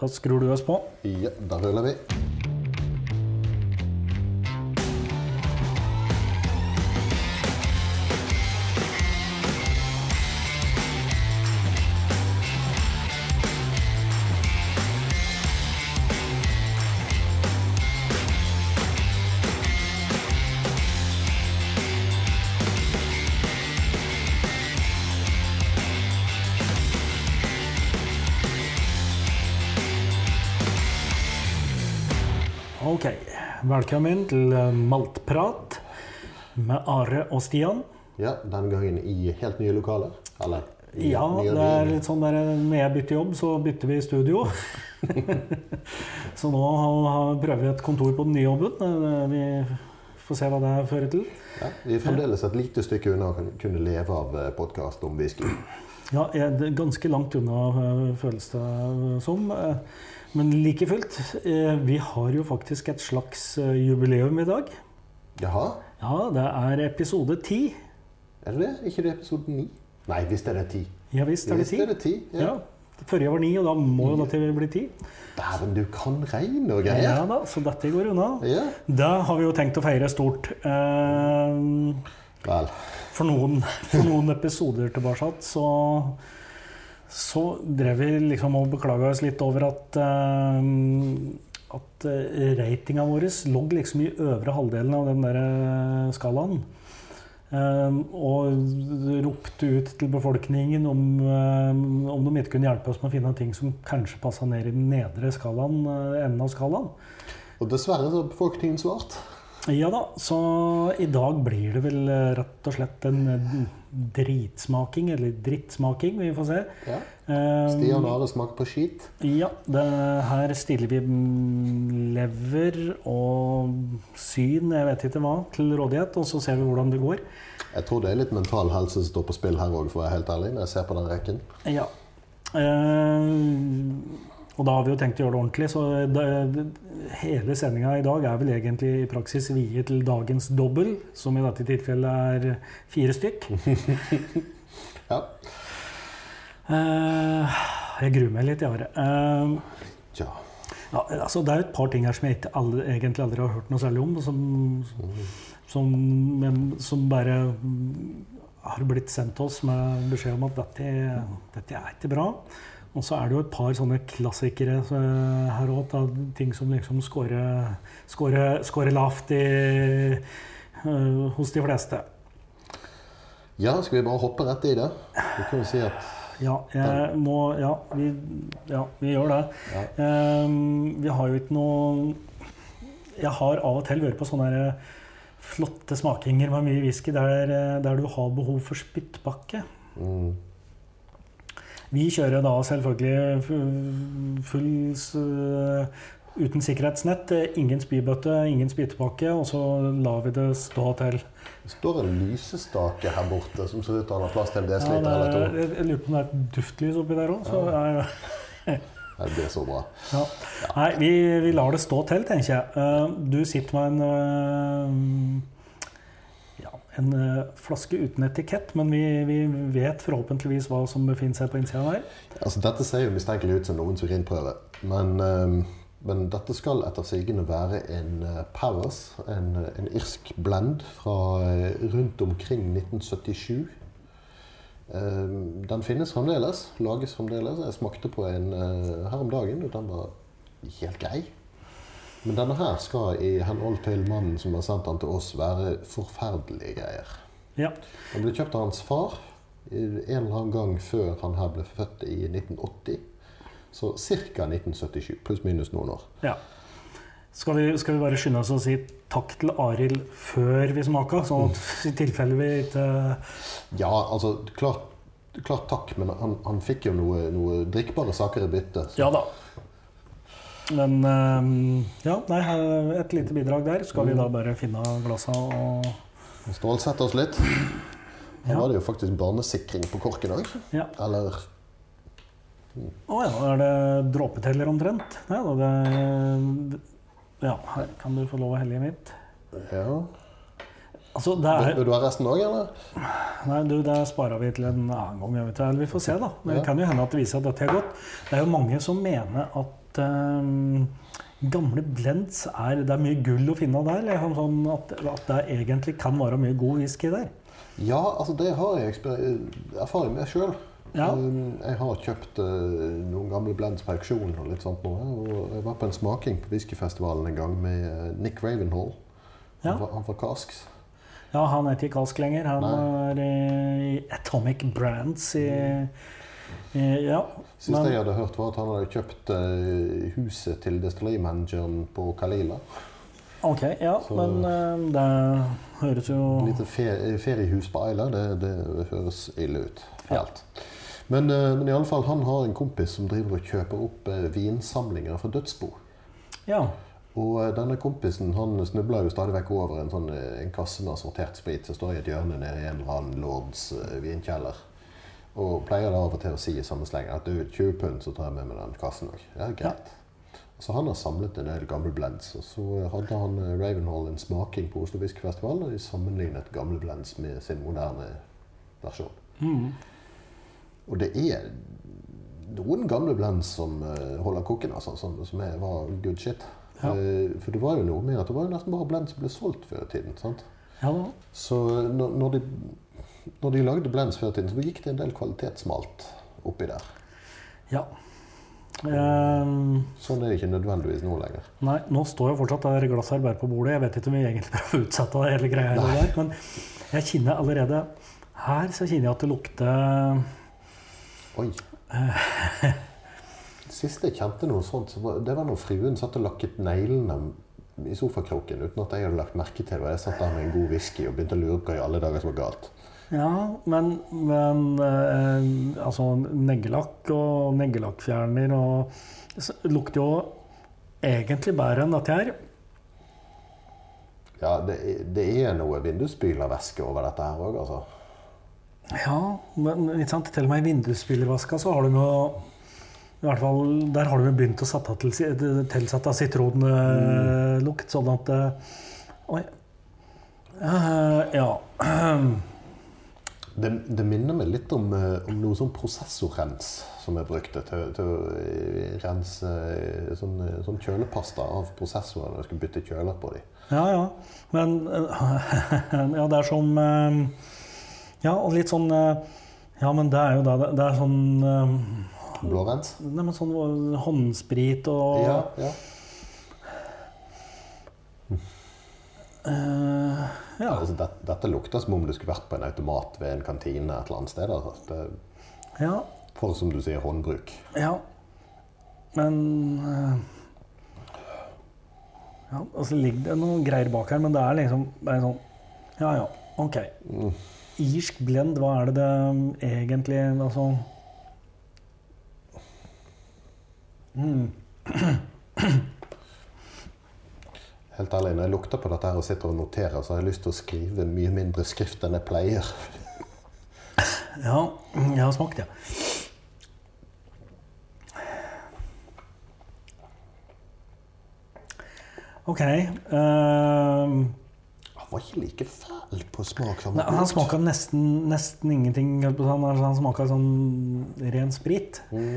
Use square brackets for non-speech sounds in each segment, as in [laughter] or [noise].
Da skrur du oss på. Ja, da ruller vi. Velkommen til eh, Maltprat med Are og Stian. Ja, denne gangen i helt nye lokaler. Eller nye- Ja, nye- det er litt sånn der når jeg bytter jobb, så bytter vi studio. [laughs] så nå har- prøver vi et kontor på den nye jobben. Eh, Vi får se hva det fører til. ja, Vi er fremdeles et lite stykke unna å kunne- leve av podkast om whisky. Ja, det er ganske langt unna, eh, føles det som. Men like fullt, eh, vi har jo faktisk et slags eh, jubileum i dag. Jaha, Ja, det er episode ti. er det det? Ikke det episode ni? Nei, hvis det er det ti. Ja visst er det ti. er det ti. Ja. Ja. Forrige var ni, og da må jo dette bli ti. Dæven, du kan regne og greier. Ja da, så dette går unna. Ja. Da har vi jo tenkt å feire stort. Eh, Vel. For noen, for noen episoder tilbake så, så drev vi liksom og beklaga oss litt over at uh, at eh, ratinga vår lå liksom i øvre halvdelen av den der eh, skalaen. Og ropte ut til befolkningen om, om de ikke kunne hjelpe oss med å finne ting som kanskje passa ned i den nedre skalaen, enden av skalaen. Og dessverre så har befolkningen svart. Ja da, så i dag blir det vel rett og slett en dritsmaking, eller drittsmaking, vi får se. Ja. Eh, Stian har Are smaker på skit. Ja, det, her stiller vi lever og syn, jeg vet ikke hva, til rådighet, og så ser vi hvordan det går. Jeg tror det er litt mental helse som står på spill her òg, for å være helt ærlig, når jeg ser på den rekken. Ja. Eh, og da har vi jo tenkt å gjøre det ordentlig, så det, hele sendinga i dag er vel egentlig i praksis viet til dagens dobbel, som i dette tilfellet er fire stykk. [laughs] Ja. Uh, jeg gruer meg litt, jeg, Are. Eh, Tja. ja, altså, det er et par ting her som jeg ikke aldri, egentlig aldri har hørt noe særlig om, som, som, som bare har blitt sendt oss med beskjed om at dette, dette er ikke bra. Og så er det jo et par sånne klassikere eh, her òg, ting som liksom scorer, lavt i, uh, hos de fleste. ja, skal vi bare hoppe rett i det? Vi kan jo si at Ja, må Ja, vi, ja, vi gjør det. Ja. Um, vi har jo ikke noe Jeg har av og til vært på sånne her flotte smakinger med mye whisky der, der du har behov for spyttbakke. mm, Vi kjører da selvfølgelig full uten sikkerhetsnett. Ingen spybøtte, ingen spytepakke, og så lar vi det stå til. det står en lysestake her borte som ser ut til å ha plass til en Ja, desiliter ja, eller er, to. jeg, lurer på om det er et duftlys oppi der òg. Så er, Det blir så bra. Ja. Nei, vi, vi lar det stå til, tenker jeg. Eh, Du sitter med en eh, ja, en eh, flaske uten etikett, men vi, vi vet forhåpentligvis hva som befinner seg på innsida der. Altså, dette ser jo mistenkelig ut som noens urinprøve, men, ehm, men dette skal etter sigende være en eh, Powers, en, en irsk blend fra eh, rundt omkring 1977. Ehm, den finnes fremdeles, lages fremdeles. Jeg smakte på en eh, her om dagen, og den var helt grei. Men denne her skal i henhold til mannen som har sendt den til oss, være forferdelige greier. Ja. Den ble kjøpt av hans far en eller annen gang før han her ble født i 1980. Så ca. 1977, pluss minus noen år. ja. Skal, vi, skal vi bare skynde oss å si takk til Arild før vi smaker, sånn at i tilfelle vi ikke Ja, altså, klart, klart takk, men han, han fikk jo noe, noe drikkbare saker i bytte. Ja da. Men eh, ja, nei, et lite bidrag der. Skal vi da bare finne glassa og Stålsette oss litt. Her Ja. var det jo faktisk barnesikring på korken òg. Ja. Eller Å ja, er det dråpeteller omtrent? Nei da, det Ja, her kan du få lov å helle i mitt. Ja. Altså, er vil du ha resten òg, eller? Nei, du, det sparer vi til en annen gang. Vi får se, da. Men det kan jo hende at det viser at dette er godt. Det er jo mange som mener at at um, gamle blends er Det er mye gull å finne der? Liksom sånn at, at det egentlig kan være mye god whisky der? Ja, altså det har jeg erfaring med sjøl. Ja. Jeg har kjøpt eh, noen gamle blends på auksjon og litt sånt nå. Og jeg var på en smaking på whiskyfestivalen en gang med eh, Nick Ravenhall. Ja. Han, var, han var kask. Ja, han er ikke Kask lenger. Han Nei. er i Atomic Brands i, i Ja. Siste Men- jeg hadde hørt, var at han hadde kjøpt eh, huset til destillerimanageren på Kalila. Ok, ja, Så- men eh, det høres jo lite fe feriehus på Eila, det, det høres ille ut. Helt. Men, eh, men i alle fall, han har en kompis som driver og kjøper opp eh, vinsamlinger fra dødsbo. Ja. Og eh, denne kompisen han snubler jo stadig vekk over en, sånn, eh, en kasse med assortert sprit som står i et hjørne nede i en eller annen lords eh, vinkjeller. Og pleier da av og til å si i samme sleng at du, 20 pund, så tar jeg med meg den kassen òg. Ja, greit. Så han har samlet en del gamle blends. Og så hadde han eh, Ravenhall en smaking på Oslo Whiskyfestival, og de sammenlignet gamle blends med sin moderne versjon. Mm. Og det er noen gamle blends som eh, holder koken, altså, som, som er, var good shit. Ja. Eh, for det var jo noe med at det var jo nesten bare blends som ble solgt før tiden. sant? ja. Så eh, når, når, de, når de lagde blends før i tiden, så gikk det en del kvalitetsmalt oppi der. Ja. Um, Sånn er det ikke nødvendigvis nå lenger. nei, nå står jo fortsatt der glasset her bare på bordet. Jeg vet ikke om vi egentlig prøver å utsette det hele greia, Nei. der, men jeg kjenner allerede her så kjenner jeg at det lukter Oi. [laughs] Sist jeg kjente noe sånt, det var når fruen satt og lakket neglene i sofakroken uten at jeg hadde lagt merke til det. Jeg satt der med en god whisky og begynte å lure på hva i alle dager som var galt. Ja, men, men eh, altså neglelakk og neglelakkfjerner og lukter jo egentlig bedre enn dette her. Ja, det, det er noe vindusspylervæske over dette her òg, altså. Ja, men ikke sant? til og med i vindusspylervaska så har du noe i hvert fall, Der har du begynt å sette til, tilsette sitronlukt, sånn at eh, Oi. Uh, ja. [clears throat] Det, det minner meg litt om, eh, om noe sånn prosessorrens som jeg brukte til, til å eh, rense eh, sånn, sånn kjølepasta av prosessorer når jeg skulle bytte kjøler på dem. Ja, ja. Men [laughs] Ja, det er som Ja, og litt sånn Ja, men det er jo det. Det er sånn Blårens? Nei, men sånn håndsprit og Ja, ja. Eh, ja. Altså, det, dette lukter som om det skulle vært på en automat ved en kantine et eller annet sted. Altså. Det, ja. for som du sier, håndbruk. Ja. Men uh, Ja, altså ligger det noe greier bak her, men det er liksom bare sånn Ja, ja, OK. Irsk blend, hva er det det um, egentlig Altså [clears throat] mm. [clears throat] Helt ærlig, Når jeg lukter på dette her og sitter og noterer, så har jeg lyst til å skrive mye mindre skrift enn jeg pleier. [laughs] Ja, jeg har smakt, ja. OK. Han var ikke like fæl på smak Nei, han smaka nesten, nesten ingenting. Han, han smaka sånn ren sprit. Mm.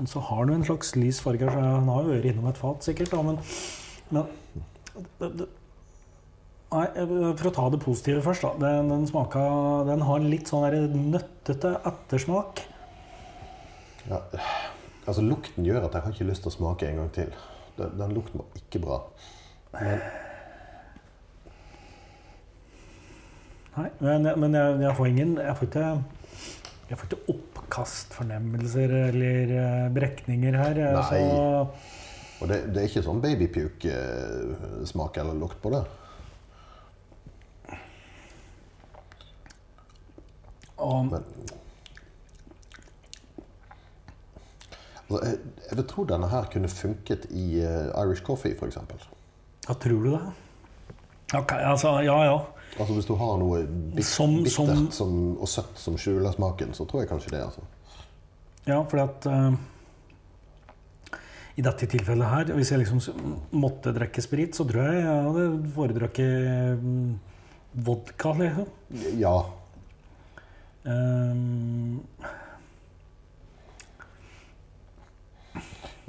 Eh, så har han jo en slags lys farge. Han har jo vært innom et fat, sikkert. Da, men, men det, det, nei, For å ta det positive først. Da. Den, den, smaka, den har litt sånn nøttete ettersmak. Ja, altså Lukten gjør at jeg har ikke lyst til å smake en gang til. Den, den lukten var ikke bra. Men Nei, men, men jeg, jeg får ingen Jeg får ikke, jeg får ikke oppkastfornemmelser eller eh, brekninger her. eh, Nei. Så, Og det, det er ikke sånn babypuke-smak eller lukt på det. og, Men altså, jeg, jeg vil tro denne her kunne funket i uh, Irish coffee, f.eks. ja, tror du det? Okay, altså, ja, ja. Altså Hvis du har noe bit, Som- bittert som- som, og søtt som skjuler smaken, så tror jeg kanskje det. altså. Ja, fordi at uh, I dette tilfellet her, hvis jeg liksom måtte drikke sprit, så tror jeg jeg hadde foredraket mm, vodka, liksom. Ja. Um,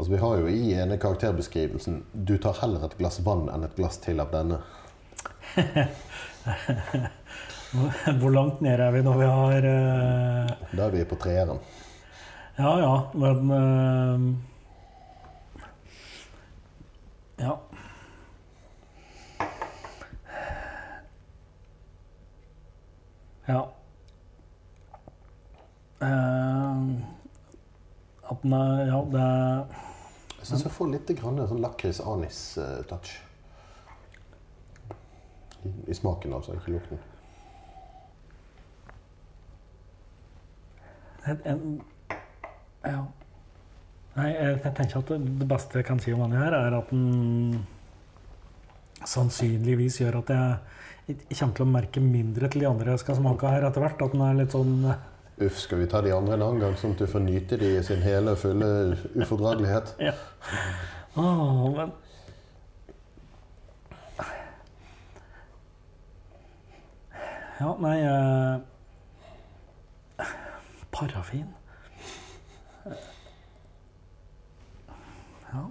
Altså, vi har jo i ene karakterbeskrivelsen 'Du tar heller et glass vann enn et glass til av denne'. [laughs] Hvor langt nede er vi når vi har uh... Da er vi på treeren. Ja ja, men eh, Ja. Ja. Eh, at den er Ja, det er Jeg syns jeg får litt grann sånn lakris-anis-touch. I, I smaken, altså, ikke lukten. Nei, jeg, jeg tenker at det, beste jeg kan si om denne her, er at den sannsynligvis gjør at jeg, kommer til å merke mindre til de andre jeg skal smake her etter hvert. At den er litt sånn Uff, skal vi ta de andre en annen gang, sånn at du får nyte de i sin hele og fulle ufordragelighet? Ja. Åh, men Ja, nei eh, Parafin. Ja.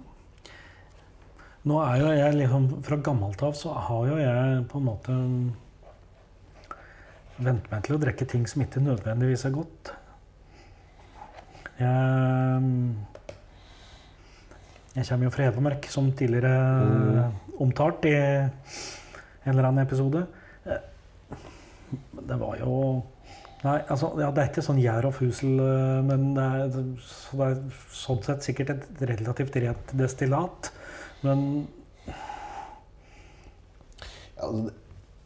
Nå er jo jeg liksom Fra gammelt av så har jo jeg på en måte vent meg til å drikke ting som ikke nødvendigvis er godt. Jeg, jeg kommer jo fra Hedmark, som tidligere omtalt i en eller annen episode. Det var jo Nei, altså, ja, det er ikke sånn gjær og fusel, eh, men det er, så det er sånn sett sikkert et relativt rent destillat. Men Ja, altså,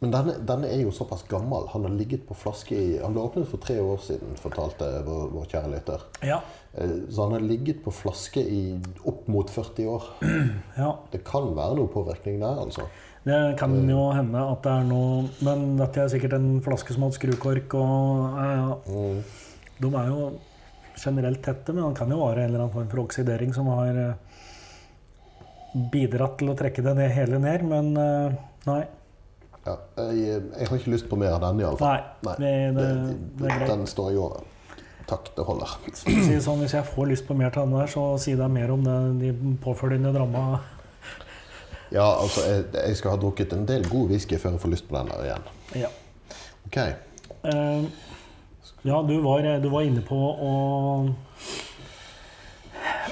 men denne, denne er jo såpass gammel. Han har ligget på flaske i Han ble åpnet for tre år siden, fortalte vår, vår kjære lytter. ja. Eh, Så han har ligget på flaske i opp mot 40 år. [clears throat] ja. Det kan være noe påvirkning der, altså. Det kan jo hende at det er noe Men dette er sikkert en flaske som har hatt skrukork, og ja. Mm. De er jo generelt tette, men det kan jo være en eller annen form for oksidering som har eh, bidratt til å trekke det ned, hele ned, men eh, nei. Ja, jeg, jeg har ikke lyst på mer av denne, iallfall. Nei, det, det, det greit. Den står i over. Takk, det holder. Si sånn, hvis jeg får lyst på mer til den der, så si det mer om det, de påfølgende dramma. [laughs] Ja, altså, jeg, jeg skal ha drukket en del god whisky før jeg får lyst på den der igjen. Ja. Ok. Uh, ja, du var, du var inne på å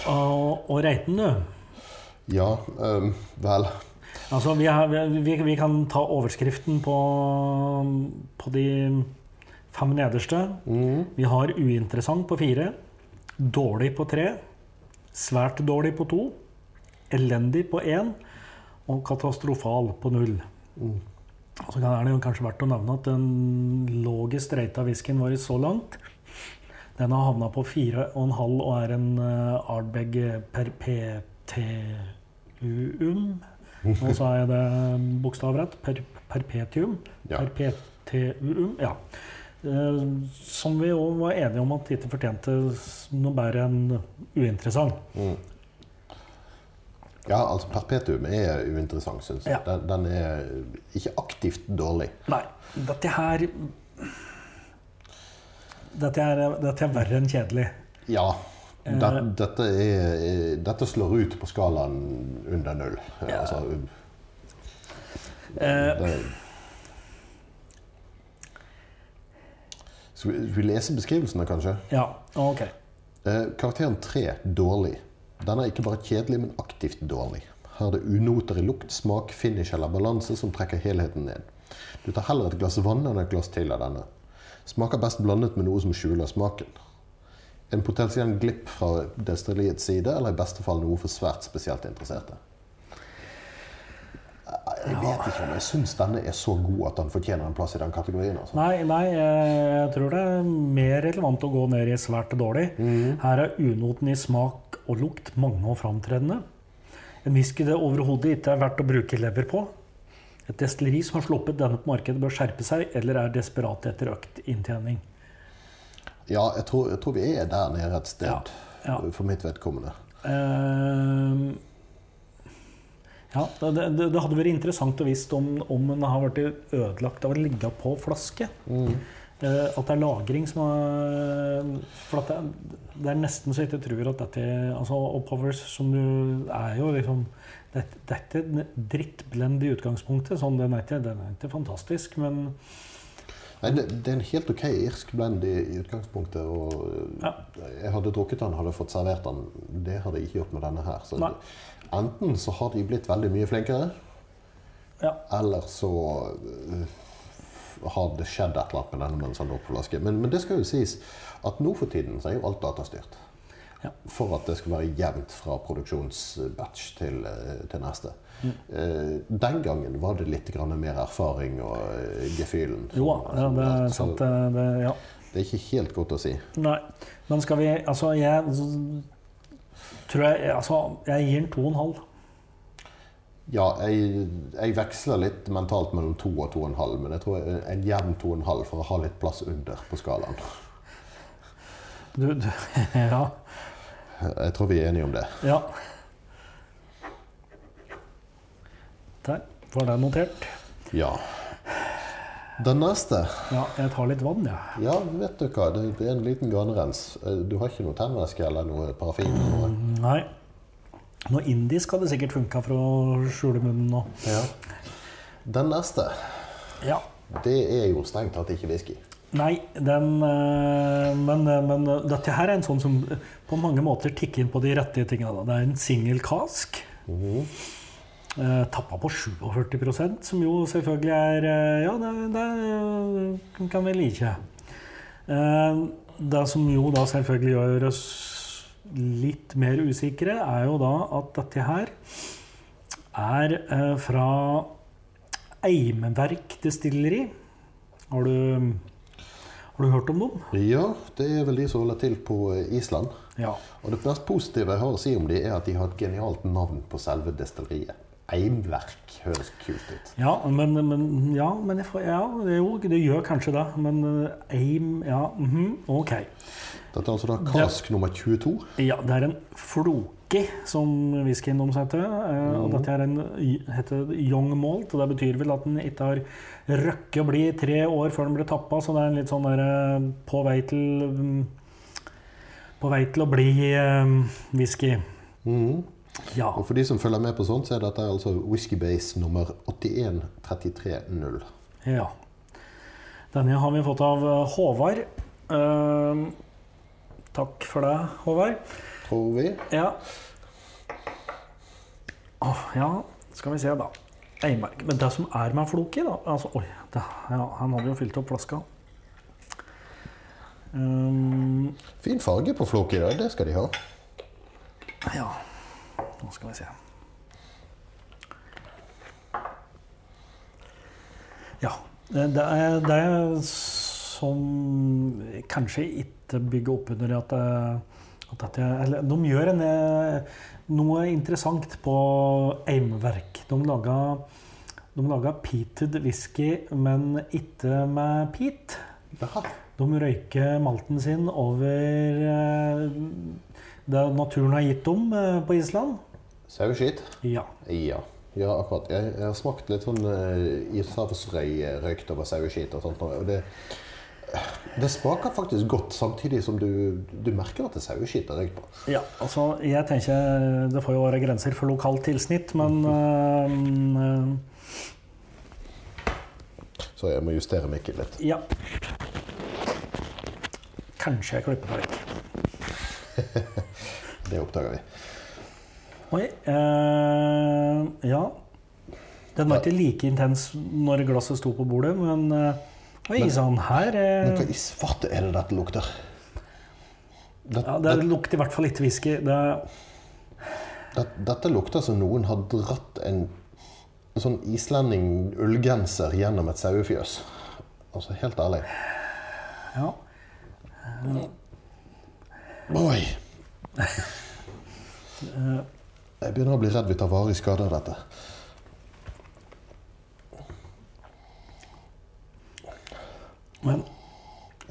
å, å reite du. Ja, um, vel Altså, vi, har, vi, vi kan ta overskriften på, på de fem nederste. mm, Vi har uinteressant på fire, dårlig på tre, svært dårlig på to, elendig på én og katastrofal på null. mm. Og så er det jo kanskje verdt å nevne at den logisk streita whiskyen vår så langt, den har havna på 4,5 og er en uh, Ardbeg perpetuum. [laughs] Nå sa jeg det bokstavrett. Per, perpetuum. Ja. Perpetuum. Ja. Eh, som vi òg var enige om at ikke fortjente noe bedre enn uinteressant. Mm. Ja, altså perpetuum er uinteressant, syns jeg. Ja. Den, den er ikke aktivt dårlig. Nei, dette her Dette er, dette er verre enn kjedelig. Ja. Eh. Det, dette, er, dette slår ut på skalaen under null. Ja. Altså, Eh, det, skal, vi, vi lese beskrivelsene, kanskje? ja, ok. Eh, karakteren 3 dårlig. Den er ikke bare kjedelig, men aktivt dårlig. Her er det unoter i lukt, smak, finish eller balanse som trekker helheten ned. Du tar heller et glass vann enn et glass til av denne. Smaker best blandet med noe som skjuler smaken. En potensiell glipp fra destilleriets side, eller i beste fall noe for svært spesielt interesserte. Jeg vet ikke om jeg syns denne er så god at den fortjener en plass i den kategorien. Altså. Nei, nei, jeg tror det er mer relevant å gå ned i svært dårlig. Her er unoten i smak og lukt mange og framtredende. En whisky det overhodet ikke er verdt å bruke lever på. Et destilleri som har sluppet denne på markedet, bør skjerpe seg eller er desperat etter økt inntjening. Ja, jeg tror, jeg tror vi er der nede et sted, Ja, ja. for mitt vedkommende. Eh, ja, det, det, det hadde vært interessant å visst om, om den har vært ødelagt av å ligge på flaske. Eh, at det er lagring som har For at det, det er nesten så jeg ikke tror at dette altså, Og Powers, som du er jo liksom Dette, dette er en drittblend i utgangspunktet. Sånn, den, er ikke, den er ikke fantastisk, men Nei, det, det er en helt ok irsk blend i, i utgangspunktet. og Ja. Jeg hadde drukket den, hadde fått servert den. Det hadde jeg ikke gjort med denne her. Så Nei. enten så har de blitt veldig mye flinkere, ja. eller så uh, har det skjedd et eller annet med denne mens den lå på flaske. Men, men det skal jo sies at nå for tiden så er jo alt datastyrt. Ja. For at det skal være jevnt fra produksjonsbatch til, øh, til neste. Eh, Den gangen var det litt mer erfaring og øh, gefühlen. Jo ja, det er sant. Det, det, ja. Det er ikke helt godt å si. Nei. Men skal vi Altså, jeg tror jeg Altså, jeg gir den to og en halv. Ja, jeg, jeg veksler litt mentalt mellom to og to og en halv, men jeg tror en jevn to og en halv for å ha litt plass under på skalaen. Du, du [laughs] Ja. Jeg tror vi er enige om det. ja. Der var det notert. Ja. Den neste Ja, jeg tar litt vann, jeg. Ja, vet du hva, det det er en liten ganerens. Eh, Du har ikke noe tennvæske eller noe parafin? eller noe? Nei. Noe indisk hadde sikkert funka for å skjule munnen nå. Ja. Den neste, Ja. det er jo strengt tatt ikke whisky. Nei, den øh, men, øh, men dette her er en sånn som på mange måter tikker inn på de rette tingene. Da. Det er en single cask. Mhm. Uh, tappa på 47% som jo selvfølgelig er øh, Ja, det, det kan vi like. Eh, det som jo da selvfølgelig gjør oss litt mer usikre, er jo da at dette her er eh, fra Eimeverk destilleri. Har du, har du hørt om dem? Ja, det er vel de som holder til på eh, Island. Ja. Og det mest positive jeg har å si om de er at de har et genialt navn på selve destilleriet. Eimverk høres kult ut. Ja, men, men, ja, men får, ja, det, jo, det gjør kanskje det. Men eh, Eim Ja, mhm, ok. Dette er altså da kask nummer 22. Ja, det er en floki, som whiskyen deres heter. eh, Og dette er en heter young malt, og det betyr vel at den ikke har røkket å bli tre år før den ble tappa, så det er en litt sånn der eh, på vei til mm, På vei til å bli eh, whisky. Mhm. Ja. Og for de som følger med på sånt, så er dette altså Whisky Base nummer 81330. ja. Denne har vi fått av eh, Håvard. Eh, takk for det, Håvard. Tror vi. Ja. Oh, ja, skal vi se, da. Eimark. Men det som er med floki, da altså, Oi, det, ja, han hadde jo fylt opp flaska. Um, Fin farge på Floki, i dag, det skal de ha. ja, nå skal vi se. Ja. Det er, det er som kanskje ikke bygger opp under at, det- at dette Eller de gjør en, eh, noe interessant på aimverk. De lager, de lager peated whisky, men ikke med peat. De røyker malten sin over eh, det naturen har gitt dem eh, på Island. Saueskitt? Ja. Ja. Ja, akkurat. Jeg, jeg har smakt litt sånn uh, ishavsrøy eh, røykt over saueskit og sånt. Og det, det smaker faktisk godt, samtidig som du, du merker at det er saueskit det er røykt på. Ja, altså jeg tenker Det får jo være grenser for lokalt tilsnitt, men øh, [laughs] Så jeg må justere mikken litt. Ja. Kanskje jeg klipper det vekk. [laughs] Det oppdager vi. Oi. Eh, ja. Den var ikke like intens når glasset sto på bordet, men øh, Oi sann, her Men hva i svarte er det dette lukter? Det, ja, Det lukter i hvert fall ikke whisky. Det, det, dette lukter som noen har dratt en sånn islending ullgenser gjennom et sauefjøs. Altså, helt ærlig. ja. Oi! Jeg begynner å bli redd vi tar varig skade av dette. Men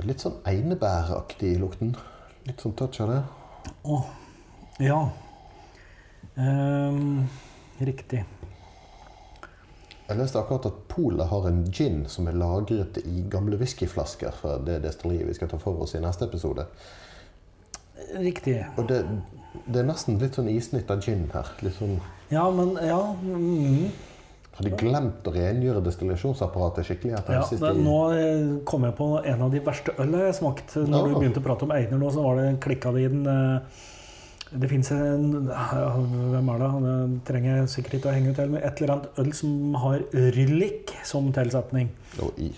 Litt sånn einebæraktig i lukten. Litt sånn touch av det. Å, ja. Ehm, riktig. Jeg leste akkurat at Polet har en gin som er lagret i gamle whiskyflasker fra det destilleriet vi skal ta for oss i neste episode. Riktig. Og det, det er nesten litt sånn isnytt av gin her. Litt sånn, Ja, men Ja. Mm, har de glemt å rengjøre destillasjonsapparatet skikkelig? ja det, de- nå eh, kom jeg på en av de verste ølene jeg smakte. Når Ja. du begynte å prate om Einer nå, så var det klikka det i den Det fins en Hvem er det? Det trenger jeg sikkert ikke å henge ut heller, et eller annet øl som har ryllik som tilsetning. Og i.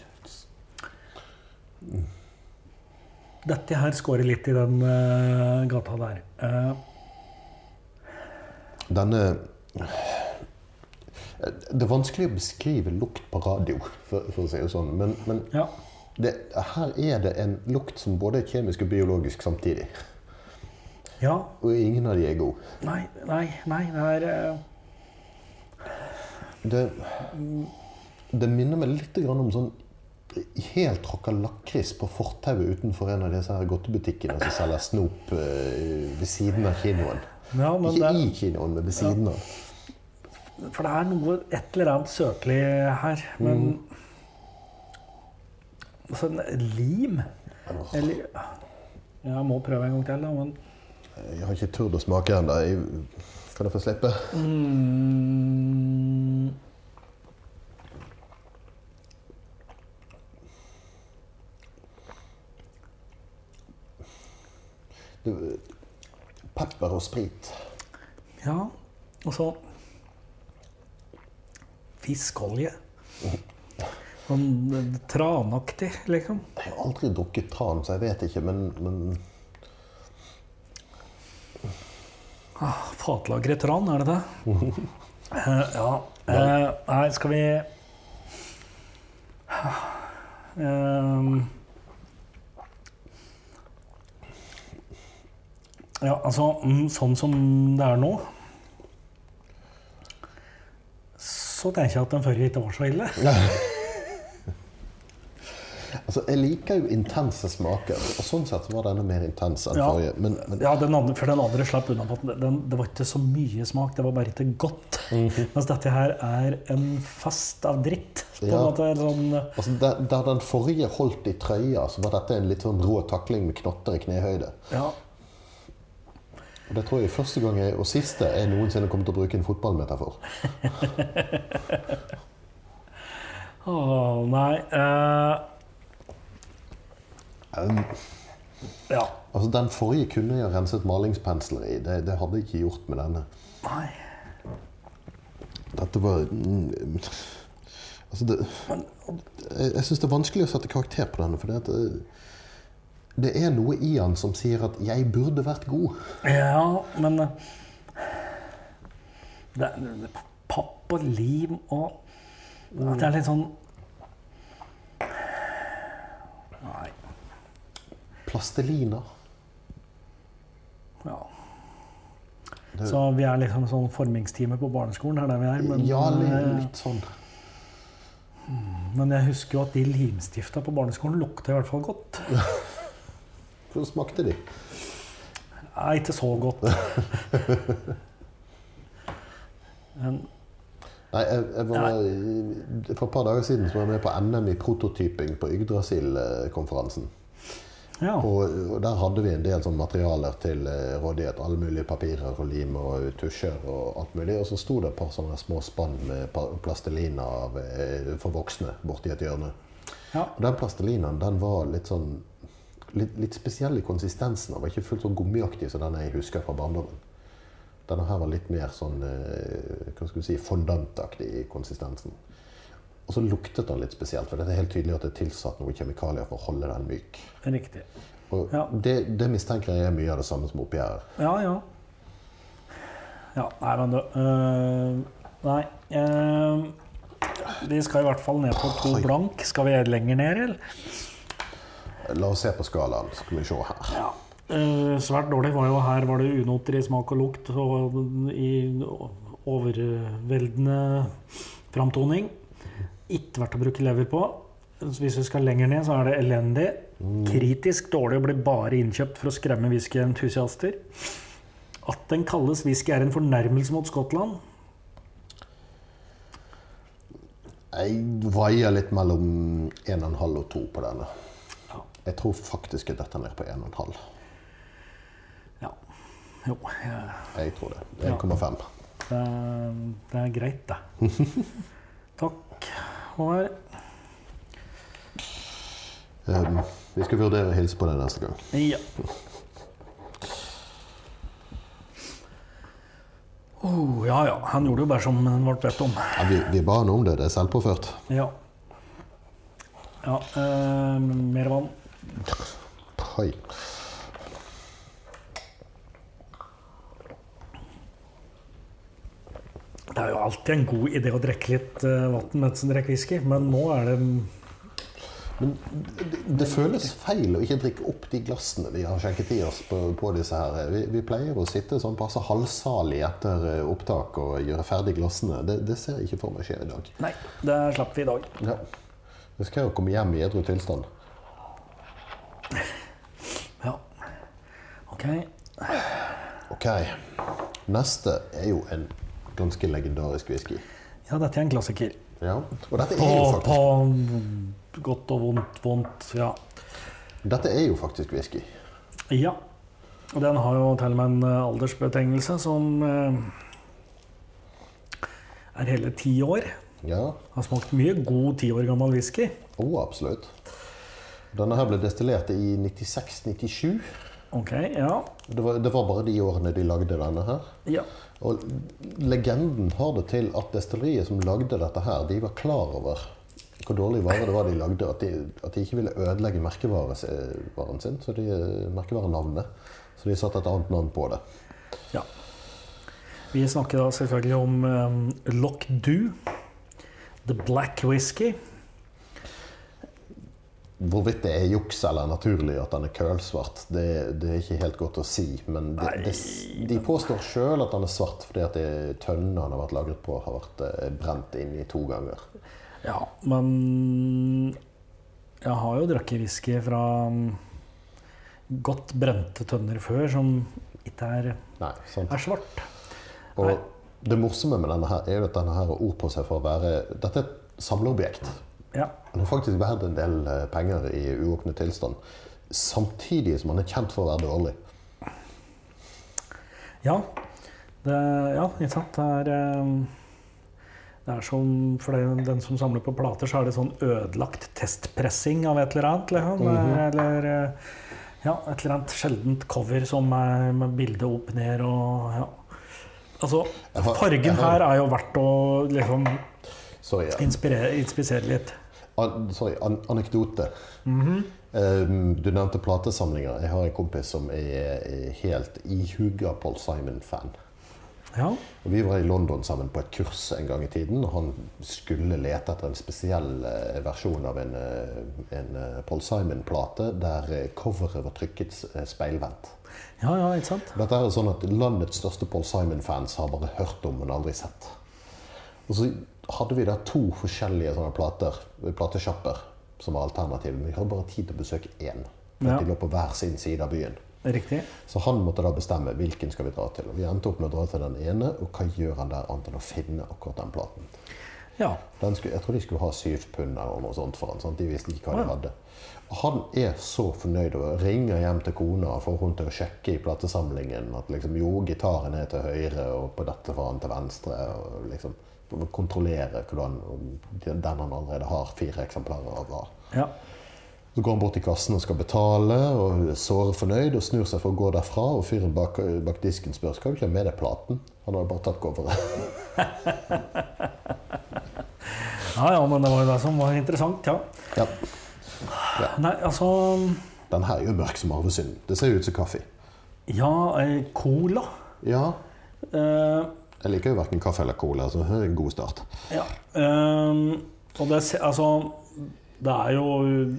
Dette her scorer litt i den eh, gata der. Denne Det er vanskelig å beskrive lukt på radio, for, for å si det sånn. Men, men ja. det, her er det en lukt som både er kjemisk og biologisk samtidig. ja. Og ingen av de er gode. Nei, nei, nei. Det er eh, Det, det minner meg litt om sånn helt tråkka lakris på fortauet utenfor en av disse godtebutikkene som selger snop eh, ved siden av kinoen. Ja, men Ikke det, i kinoen, men ved siden av. For det er noe, et eller annet søkelig her. Men altså, lim lim Eller Jeg må prøve en gang til, da. Men Jeg har ikke turt å smake ennå. Kan jeg få slippe? mm, Det- Pepper og sprit. Ja, og så Fiskolje. Sånn eh, tranaktig, liksom. Jeg har aldri drukket tran, så jeg vet ikke, men, men Ah, Fatlagret tran, er det det? uh, [laughs] ja. Nei, skal vi Ehm. Ja, altså mm, Sånn som det er nå Så tenker jeg at den forrige ikke var så ille. [laughs] Altså, Jeg liker jo intense smaker, og sånn sett var denne mer intens enn Ja. forrige. Men, men Ja, den andre, for den andre slapp unna på at den, det var ikke så mye smak, det var bare ikke godt. Mens dette her er en fest av dritt. Ja. måte, sånn, altså, der, der den forrige holdt i trøya, så var dette en litt sånn rå takling med knotter i knehøyde. ja, Og det tror jeg første gang jeg, og siste jeg noensinne kommer til å bruke en fotballmetafor. [laughs] Åh, nei uh... Um, Ja. altså, den forrige kunne jeg ha renset malingspensler i. Det, det hadde jeg ikke gjort med denne. Nei. Dette var mm, Altså, det Jeg, jeg syns det er vanskelig å sette karakter på denne, for det, det er noe i han som sier at 'jeg burde vært god'. Ja, men det, det, er Papp og lim og Det er litt sånn Nei. Plastelina. Ja. Det- Så vi er liksom sånn formingstime på barneskolen, er det vi er. Men, ja, eh, litt sånn. men jeg husker jo at de limstifta på barneskolen lukta i hvert fall godt. [laughs] Hvordan smakte de? Nei, ikke så godt. [laughs] Men, Nei, jeg, jeg var, For et par dager siden var jeg med på NM i prototyping på Yggdrasil-konferansen. ja. Og, og der hadde vi en del sånn materialer til eh, rådighet. Alle mulige papirer og lim og tusjer og alt mulig. Og så sto det et par sånne små spann med plastelina av, eh, for voksne borti et hjørne. ja. Og den plastelinaen den var litt sånn litt, litt spesiell i konsistensen. Den var ikke fullt så gummiaktig som den jeg husker fra barndommen. Denne her var litt mer sånn eh, hva skal vi si, fondantaktig i konsistensen. Og så luktet den litt spesielt, for det er helt tydelig at det er tilsatt noen kjemikalier for å holde den myk. Riktig. Og Ja. det, det mistenker jeg er mye av det samme som oppi her. Ja, ja. Ja, nei, men du øh, Nei. øh, vi skal i hvert fall ned på to blank. Skal vi lenger ned, eller? La oss se på skalaen, så skal vi se her. Ja. Eh, svært dårlig var jo her var det unoter i smak og lukt og i overveldende framtoning. Ikke verdt å bruke lever på. Hvis vi skal lenger ned, så er det elendig. Kritisk dårlig og blir bare innkjøpt for å skremme whiskyentusiaster. At den kalles whisky er en fornærmelse mot Skottland. Jeg vaier litt mellom 1,5 og 2 på denne. Ja. Jeg tror faktisk jeg detter ned på 1,5. ja. Jo, jeg, Jeg tror det. Ja. 1,5. det, er- det er greit, det. [laughs] Takk. Håvard. Um, vi skal vurdere å hilse på deg neste gang. Ja. Oh, ja ja, han gjorde jo bare som han ble bedt om. Ja, vi, vi ba han om det. Det er selvpåført. Ja. Ja, eh, mer vann. Oi. Det er jo alltid en god idé å drikke litt uh, vann mens en drikker whisky, men nå er det Men det, det føles feil å ikke drikke opp de glassene vi har skjenket i oss på, på disse her. Vi, vi pleier å sitte sånn passe halvsalig etter eh, opptak og gjøre ferdig glassene. Det, det ser jeg ikke for meg skje i dag. Nei, det slapp vi i dag. Ja. Jeg skal jo komme hjem i edru tilstand. Ja. Ok. Ok. Neste er jo en ganske legendarisk whisky. Ja, dette er en klassiker. Ja. Og dette er jo faktisk, på godt og vondt, vondt, ja. dette er jo faktisk whisky. Ja. Og den har jo til og med en eh, aldersbetegnelse som eh, er hele ti år. Ja. Har smakt mye god ti år gammel whisky. Oh, absolutt. Denne her ble destillert i 96-97. Okay, ja. Det var, det var bare de årene de lagde denne her. Ja. Og legenden har det til at destilleriet som lagde dette her, de var klar over hvor dårlig vare det var de lagde. At de, at de ikke ville ødelegge merkevaren sin, så de, merkevarenavnet. Så de satte et annet navn på det. ja. Vi snakker da selvfølgelig om um, Lock Du. The Black Whisky. Hvorvidt det er juks eller naturlig at han er kølsvart, det, det er ikke helt godt å si. Men det, det, de påstår sjøl at han er svart fordi at tønnene han har vært lagret på, har vært eh, brent inn i to ganger. Ja, men jeg har jo drukket whisky fra um, godt brente tønner før, som ikke er, Nei, er svart. Og Nei. det morsomme med denne her er jo at denne her har ord på seg for å være Dette er et samleobjekt. Ja. Den er faktisk verdt en del eh, penger i uåpnet tilstand. Samtidig som han er kjent for å være dårlig. Ja, det, ja, ikke sant. Det er, um, det er som for den, den som samler på plater, så er det sånn ødelagt testpressing av et eller annet. Liksom. Eller uh, ja, et eller annet sjeldent cover som er med bildet opp ned og ja. Altså, fargen her er jo verdt å liksom Sorry, ja. inspirere, inspisere litt. An, sorry, an, anekdote. Um, du nevnte platesamlinger. Jeg har en kompis som er, er helt ihuga Paul Simon-fan. Ja. Og Vi var i London sammen på et kurs en gang i tiden. og Han skulle lete etter en spesiell eh, versjon av en, eh, en eh, Paul Simon-plate der eh, coveret var trykket speilvendt. ja, ja, ikke sant? Dette er sånn at Landets største Paul Simon-fans har bare hørt om, men aldri sett. Og så hadde vi da to forskjellige sånne plater, platesjapper som var alternativ. Men vi hadde bare tid til å besøke én. For Ja. De lå på hver sin side av byen. Riktig. Så han måtte da bestemme hvilken skal vi dra til. Og vi endte opp med å dra til den ene, og hva gjør han der annet enn å finne akkurat den platen? Ja. Den skulle, jeg tror de skulle ha syv pund eller noe sånt for han. sånn De visste ikke hva Ja. de hadde. Og han er så fornøyd og ringer hjem til kona og får hun til å sjekke i platesamlingen at liksom, jo, gitaren er til høyre, og på dette får han til venstre. og liksom Kontrollere hvordan den han allerede har fire eksemplarer av. har. ja. Så går han bort til kassen og skal betale, og er såre fornøyd og snur seg for å gå derfra. Og fyren bak, bak disken spør skal du ikke ha med deg platen. Han hadde bare tatt coveret. [laughs] ja, ja, men det var jo det som var interessant, ja. Ja. Nei, altså Den her er jo mørk som arvesynden. Det ser jo ut som kaffe. Ja, eh, cola. Ja, Eh, jeg liker jo verken kaffe eller cola, så det er en god start. ja. um, og det, altså Det er jo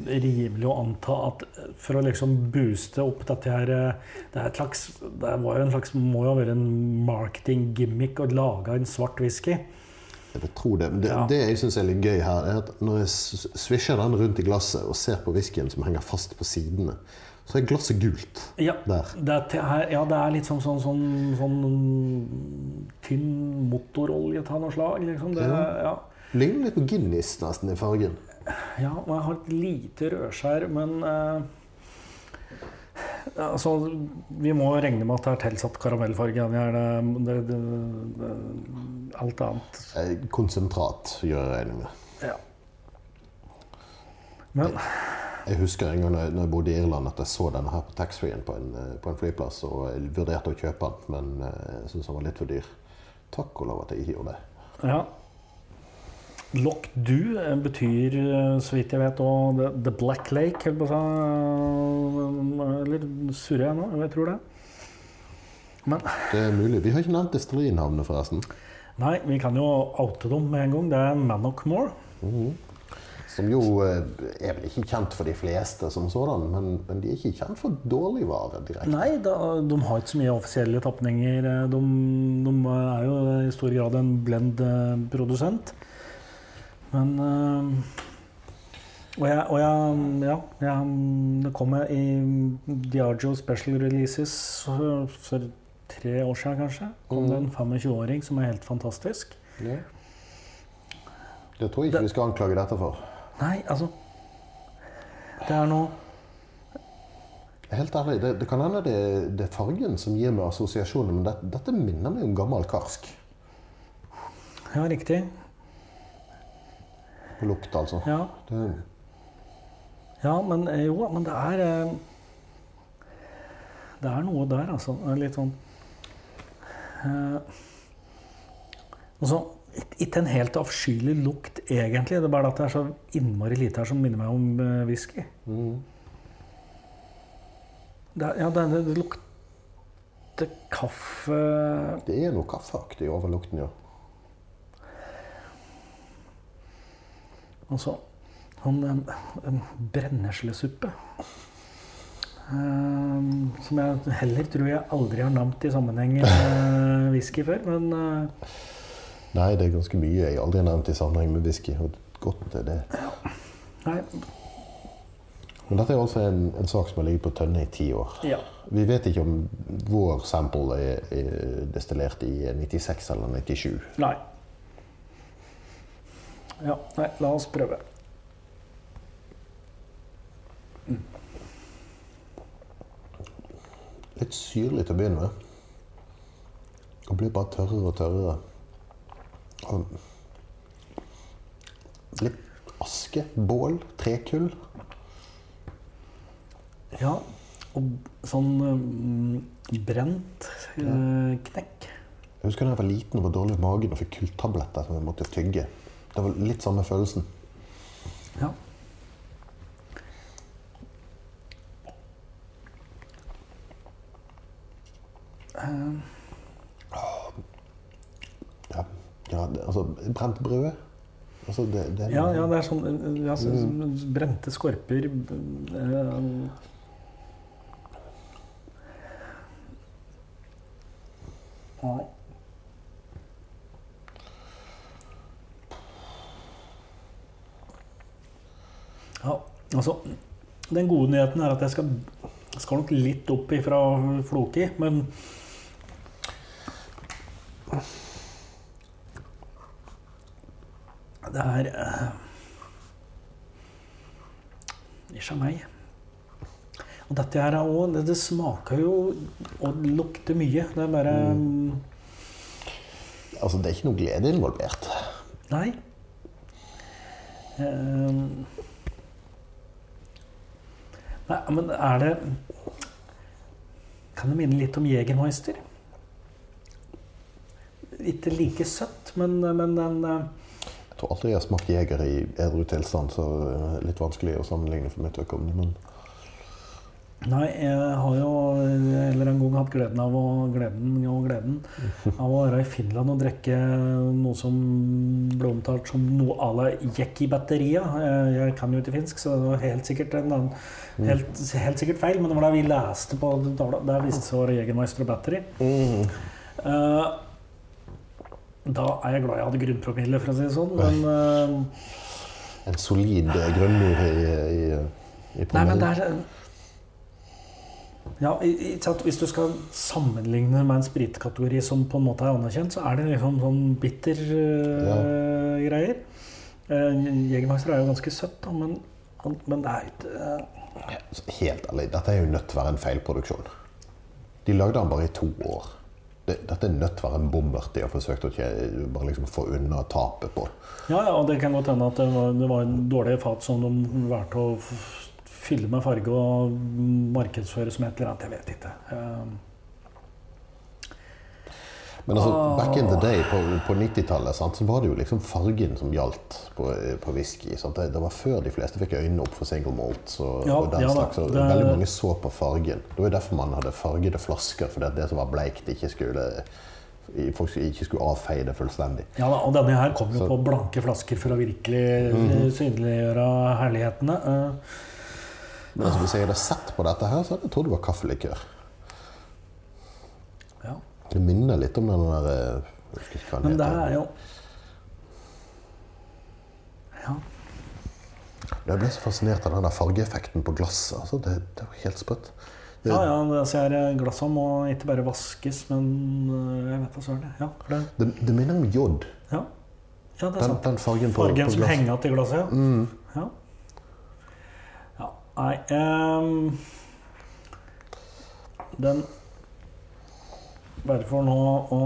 rimelig å anta at for å liksom booste opp dette her Det, er et slags, det var jo en slags, må jo være en marketing-gimmick å lage en svart whisky. Jeg vil tro det. Men det, Ja. det jeg syns er litt gøy her, er at når jeg svisjer den rundt i glasset og ser på whiskyen som henger fast på sidene, så er glasset gult Ja, der. det er, ja, det er litt sånn, sånn, sånn, sånn tynn motorolje av noe slag. Liksom. Det, ja. Ligner litt på Guinness nesten i fargen. ja, og jeg har et lite rødskjær, men eh, Altså, vi må regne med at det er tilsatt karamellfarge. Det, det, det, det, alt annet Eh, Konsentrat, gjør jeg regning med. Ja. Men Jeg husker en gang når jeg, bodde i Irland at jeg så denne her på taxfree-en på, en, eh, på en flyplass. Og jeg vurderte å kjøpe den, men eh, jeg syntes den var litt for dyr. Takk og lov at jeg ikke gjorde det. ja. Loch Du eh, betyr, så vidt jeg vet, òg the, the Black Lake. Eller, surrer jeg nå? Jeg tror det. Men Det er mulig. Vi har ikke nevnt destillerinavnet, forresten. nei, vi kan jo oute dem med en gang. Det er Mannockmore. Som jo eh, er vel ikke kjent for de fleste som sådan, men, men de er ikke kjent for dårligvare direkte. Nei, da, de har ikke så mye offisielle tapninger. De, de er jo i stor grad en blend-produsent. Men øh, Og jeg, og jeg Ja, jeg, det kom jeg i Diageo Special Releases for, tre år siden, kanskje. kom det en 25-åring som er helt fantastisk. Ja. Det tror jeg ikke vi skal anklage dette for. Nei, altså Det er noe Helt ærlig, det, det kan hende det, det er fargen som gir meg assosiasjoner, men det, dette minner meg om gammel karsk. Ja, riktig. På lukt, altså. Ja. Ja, men eh, jo, men det er eh, Det er noe der, altså. Litt sånn eh, altså, ik- Ikke en helt avskyelig lukt, egentlig. Det er bare at det er så innmari lite her som minner meg om uh, whisky. mm. Det, ja, det, det, lukter kaffe det er noe kaffeaktig over lukten, ja. Altså han en, en brenneslesuppe. Um, som jeg heller tror jeg aldri har nevnt i sammenheng med whisky før. Men eh, Nei, det er ganske mye jeg aldri har nevnt i sammenheng med whisky. Og godt er det. nei, Men dette er altså en, en sak som har ligget på tønne i ti år. ja. Vi vet ikke om vår sample er, er destillert i 96 eller 97. Nei. Ja, nei, la oss prøve. Litt syrlig til å begynne med. Og blir bare tørrere og tørrere. Litt aske, bål, trekull. Ja, og sånn um, brent eh, knekk. Jeg husker da jeg var liten og var dårlig i magen og fikk kulltabletter som jeg måtte tygge. Det var litt samme følelsen. Ja. Eh, Ja, det, altså brent brød. Altså, det, det, Ja, ja, det er sånn eh, ja, så, så Brente skorper eh, ja. ja, altså Den gode nyheten er at jeg skal, skal nok litt opp ifra floki, men Det er uh, Ikke meg. Og dette her er også, det, det smaker jo og lukter mye. Det er bare mm. Altså, det er ikke noe glede involvert. Nei. Um. nei, men er det Kan det minne litt om Jegermeister? Ikke like søtt, men, men den eh, tror aldri jeg har smakt jeger i edru tilstand, så det er litt vanskelig å sammenligne for mitt vedkommende. Men Nei, jeg har jo en eller annen gang hatt gleden av å, gleden og gleden av å være i Finland og drikke noe som ble omtalt som noe à la Jekki-batteria. Jeg, kan jo ikke finsk, så det var helt sikkert en annen, helt, helt sikkert feil, men det var det vi leste på. Der viste det seg å være Jegermeister og battery. Eh, da er jeg glad jeg hadde grunnpromille, for å si det sånn. Men, uh, en solid eh, grunnmur i, i, i nei, men det er Ja, i-? Hvis du skal sammenligne med en spritkategori som på en måte er anerkjent, så er det liksom sånn bitter øh, greier. Uh, Jegermeister er jo ganske søtt, da, men, men det er ikke uh... Helt ærlig, dette er jo nødt til å være en feilproduksjon. De lagde den bare i to år. Det, dette er nødt til å være en bommert de har forsøkt å bare liksom få unna tapet på. Ja, ja, og det kan godt hende at det var, det var en dårlig fat som de valgte å fylle med farge og markedsføre som et eller annet. Jeg vet ikke. Eh, Men altså, oh. back in the day, på, på 90-tallet, så var det jo liksom fargen som gjaldt på, på whisky. Det, det var før de fleste fikk øynene opp for single malt og, Ja, og den ja slags. Det- Veldig mange så på fargen. Det var jo derfor man hadde fargede flasker, fordi det som var bleikt, ikke skulle folk ikke skulle avfeie det fullstendig. Ja og denne her kom jo Så- på blanke flasker for å virkelig eh, synliggjøre herlighetene. Eh, Men altså, hvis jeg hadde sett på dette her, så hadde jeg trodd det var kaffelikør. Det minner litt om den der eh, jeg husker ikke hva den Men det heter. er jo Ja. Jeg ble så fascinert av den der fargeeffekten på glasset. Altså, det, det var helt sprøtt. Det- Ja, ja, altså Glassene må ikke bare vaskes, men øh, jeg vet da søren. Ja, det, Det, det minner om jod. ja. ja, det er Den, sant. den fargen på, Fargen på som henger igjen i glasset, ja. Mm. ja. Ja, nei um... Den Bare for nå å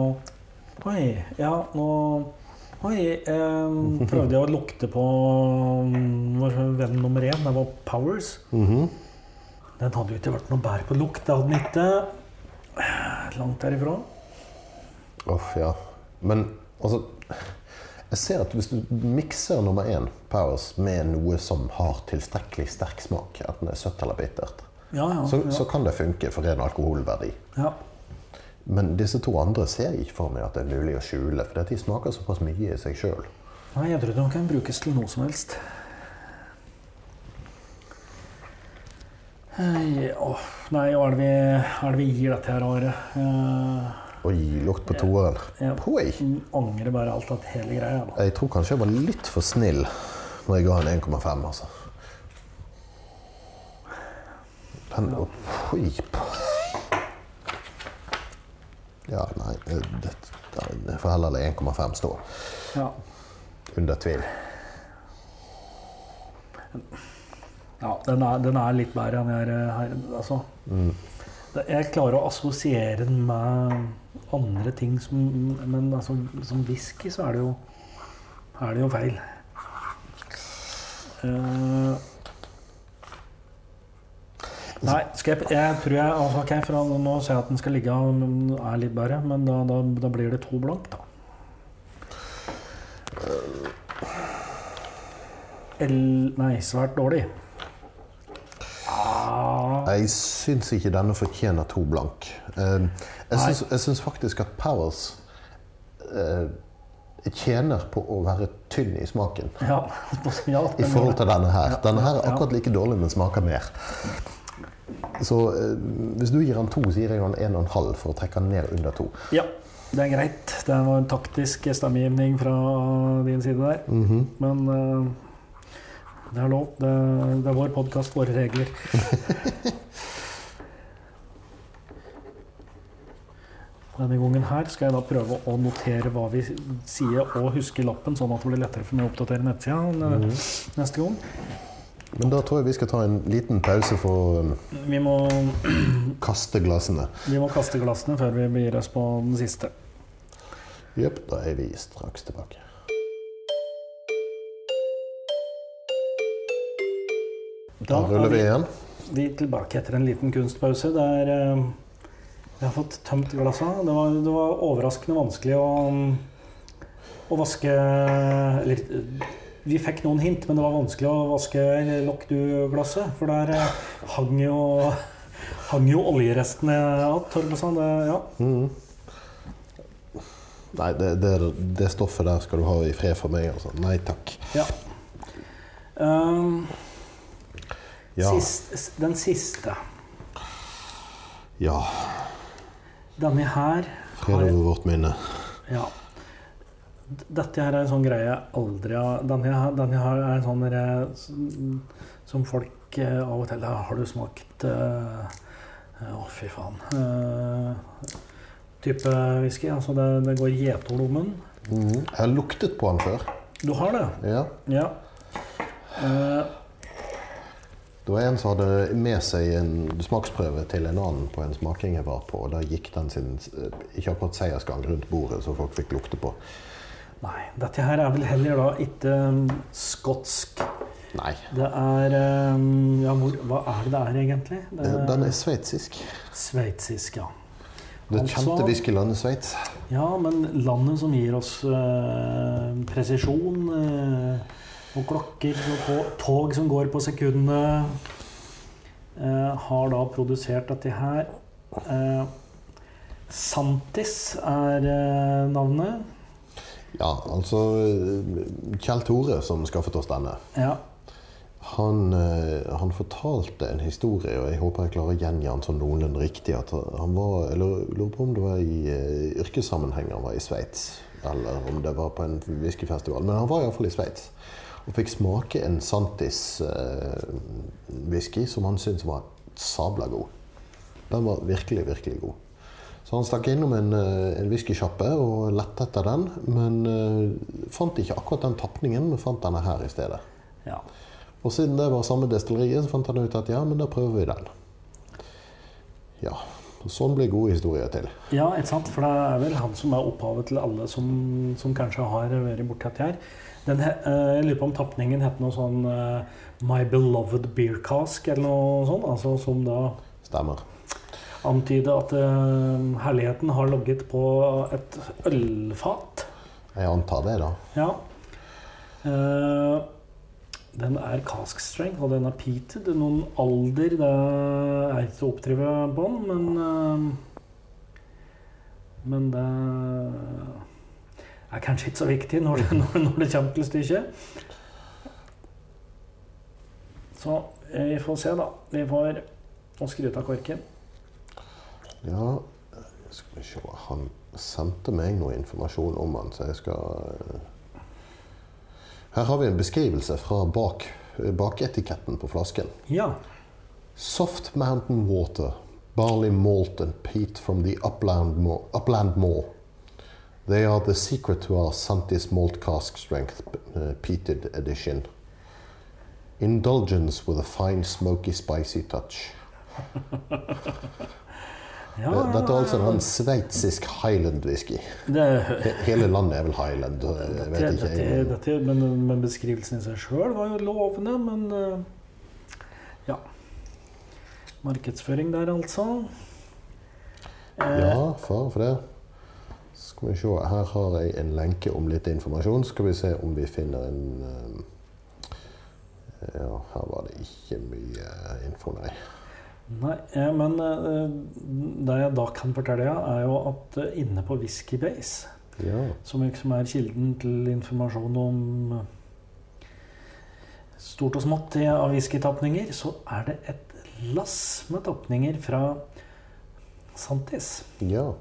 Oi, ja, nå Oi, eh, [laughs] prøvde jeg å lukte på um, vår venn nummer én. Det var Powers. Mhm. Den hadde jo ikke vært noe bær på lukt. Det hadde den ikke. Langt derifra. Uff, ja. Men altså Jeg ser at hvis du mikser nummer én, Powers, med noe som har tilstrekkelig sterk smak, enten det er søtt eller bittert, Ja, ja. så, ja. så kan det funke for ren alkoholverdi. ja. Men disse to andre ser jeg ikke for meg at det er mulig å skjule, for de smaker såpass mye i seg sjøl. Nei, jeg tror de kan brukes til noe som helst. Hei, åh, nei, hva er det vi, hva er det vi gir dette her året? Eh, Oi, lukt på toeren. jeg Oi! angrer bare alt at hele greia. Da. Jeg tror kanskje jeg var litt for snill når jeg ga en 1,5, altså. Den Oi. Ja, nei det, det, Jeg får heller la 1,5 stå. Ja. Under tvil. ja den, er, den er litt bedre enn jeg er her. Altså. Det- Jeg klarer å assosiere den med andre ting som Men altså, som whisky så er det jo, er det jo feil. Eh, Nei, jeg, jeg tror jeg altså, ok, for Nå ser jeg at den skal ligge og er litt bedre, men da, da, da blir det to blank, da. El, nei, svært dårlig. Ah, Jeg syns ikke denne fortjener to blank. Eh, Jeg syns, faktisk at Powers eh, tjener på å være tynn i smaken. ja, [laughs] ja, I forhold til denne her. Denne her er akkurat like dårlig, men smaker mer. Så eh, hvis du gir han to, så gir jeg han en og en halv for å trekke han ned under to. Ja, det er greit. Det var en taktisk stemmegivning fra din side der. Mhm. Men eh, det er lov. Det, det er vår podkast, våre regler. [laughs] Denne gangen her skal jeg da prøve å notere hva vi sier, og huske lappen, sånn at det blir lettere for meg å oppdatere nettsida mm. neste gang. Men da tror jeg vi skal ta en liten pause for um, Vi må, [clears throat] kaste glassene. vi må kaste glassene før vi begir oss på den siste. Jepp, da er vi straks tilbake. Da da ruller vi igjen. Vi er tilbake etter en liten kunstpause der eh, vi har fått tømt glassa. Det var, det var overraskende vanskelig å, å vaske Eller vi fikk noen hint, men det var vanskelig å vaske Loch Du-glasset. For der eh, hang jo, hang jo oljerestene igjen. Det, ja. Mm. Nei, det, det, det stoffet der skal du ha i fred for meg. Altså. Nei takk. ja. Um, Ja. sist, den siste. Ja. Denne her Fred over vårt minne. Ja. Dette her er en sånn greie jeg aldri har Denne, denne her er en sånn derre som- som folk eh, av og til Har du smakt uh, Å, fy faen. Eh, type whisky. Altså det, det går gjetolommen. Mm. Jeg har luktet på den før. Du har det? Ja. Ja. Eh, Det var en som hadde med seg en smaksprøve til en annen på en smaking jeg var på. og Da gikk den sin eh, ikke akkurat seiersgang rundt bordet, så folk fikk lukte på. Nei, dette her er vel heller da ikke um, skotsk. Nei. Det er um, Ja, hvor, hva er det det er egentlig? Det Eh, Den er sveitsisk. Sveitsisk, ja. Det Altså- kjente whiskylandet Sveits. Ja, men landet som gir oss uh, presisjon Uh, og klokker og tog, tog som går på sekundene, eh, har da produsert dette her. Eh, Santis er eh, navnet. Ja, altså eh, Kjell Tore som skaffet oss denne. Ja. Han, eh, han fortalte en historie, og jeg håper jeg klarer å gjengi den sånn noenlunde riktig. At han var, eller lurer på om det var i uh, yrkessammenheng han var i Sveits. Eller om det var på en whiskyfestival. Men han var iallfall i Sveits. Og fikk smake en Santis eh, whisky som han syntes var sabla god. Den var virkelig, virkelig god. Så han stakk innom en, eh, en whiskysjappe og lette etter den. Men uh, fant ikke akkurat den tapningen, men fant denne her i stedet. ja. Og siden det var samme destilleriet, så fant han ut at ja, men da prøver vi den. Ja, sånn blir gode historier til. Ja, ikke sant? For det er vel han som er opphavet til alle som, som kanskje har vært borti dette her. Den, eh, jeg lurer på om tapningen het noe sånn My Beloved Beer Cask, eller noe sånt. Altså som da Stemmer. Antyder at uh, herligheten har logget på et ølfat. Jeg antar det, da. Ja. Uh, den er cask strength, og den er peated. Noen alder det er ikke til å oppdrive den, men uh, Men det er kanskje ikke så viktig når det, når, når det kommer til stykket. Så vi får se, da. Vi får skru av korken. Ja, skal vi se Han sendte meg noe informasjon om han, så jeg skal eh, Her har vi en beskrivelse fra bak, baketiketten på flasken. Ja. Soft mountain water, barley malt and peat from the upland moor. Upland moor. They are the secret to our Santis malt cask strength uh, peated edition. Indulgence with a fine, smoky, spicy touch. [laughs] ja Dette er altså en sveitsisk highland whisky. det, Hele landet er vel highland. Vet Dette, dette, Jeg, dette, men, men beskrivelsen i seg sjøl var jo lovende, men eh, ja. Markedsføring der, altså. Eh, ja, fare for det. Skal vi se. Her har jeg en lenke om litt informasjon. Skal vi se om vi finner en Ja, her var det ikke mye info, nei. Nei, ja, men eh, det jeg da kan fortelle, er jo at eh, inne på Whiskybase, Ja. som liksom er kilden til informasjon om eh, stort og smått av whiskytapninger, så er det et lass med tapninger fra Santis. ja.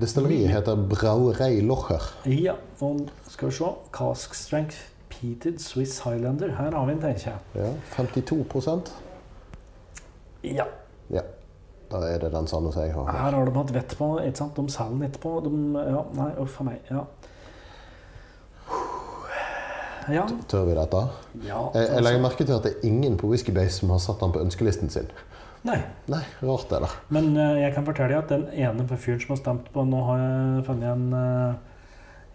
Destilleriet heter Brauerei Locher. Ja, og skal vi se. Cask Strength Peated Swiss Highlander. Her har vi en, tenker jeg. Ja, 52% Ja. Ja. Da er det den samme som jeg har. Her har de hatt vett på. ikke sant? De selger den etterpå. De, ja, nei, uff a meg. Ja. Ja. Tør vi dette? ja Jeg, jeg legger altså, merke til at det er ingen på Whiskybase som har satt den på ønskelisten sin. Nei. Nei, rart det, da. Men uh, jeg kan fortelle at den ene fyren som har stemt på Nå har jeg funnet en,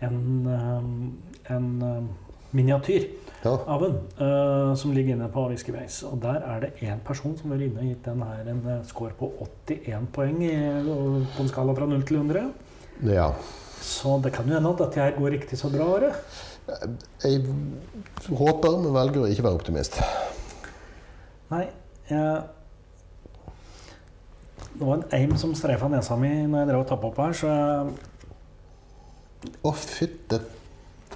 en, en, eh, en eh, miniatyr Ja. av den uh, som ligger inne på Whiskybase. Og der er det én person som har inne og gitt den her en eh, score på 81 poeng i, på en skala fra 0 til 100. ja. Så det kan jo hende at dette her går riktig så bra. Are. Jeg håper, men velger å ikke være optimist. Nei, jeg Det var en eim som streifa nesa mi når jeg drev og tappa opp her, så Å, Å, fytte.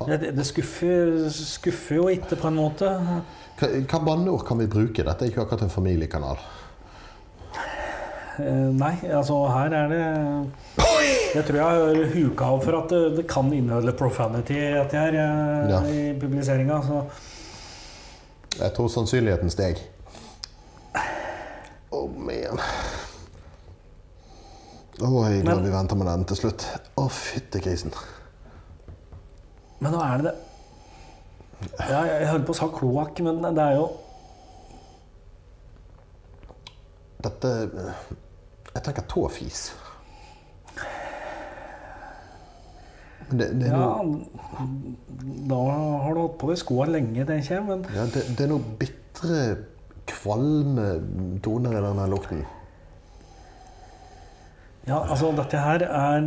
Det, det skuffer, skuffer jo ikke, på en måte. Hva, banneord kan vi bruke? Dette er ikke akkurat en familiekanal. Eh, Nei, altså her er det Jeg tror jeg har huka av for at det, det kan inneholde profanity Etter her eh, Ja. i publiseringa. Jeg tror sannsynligheten steg. Oh man. Å, jeg er Men- vi venter med den til slutt. Å, fytti grisen. Men nå er det ja, Jeg holdt på å sa kloakk, men det er jo Dette Jeg tenker tåfis. Det, det, Ja, noe, da har du hatt på i skoa lenge, tenker jeg. Men ja, det, det er noe bitre, kvalme toner i denne lukten. ja, altså, dette her er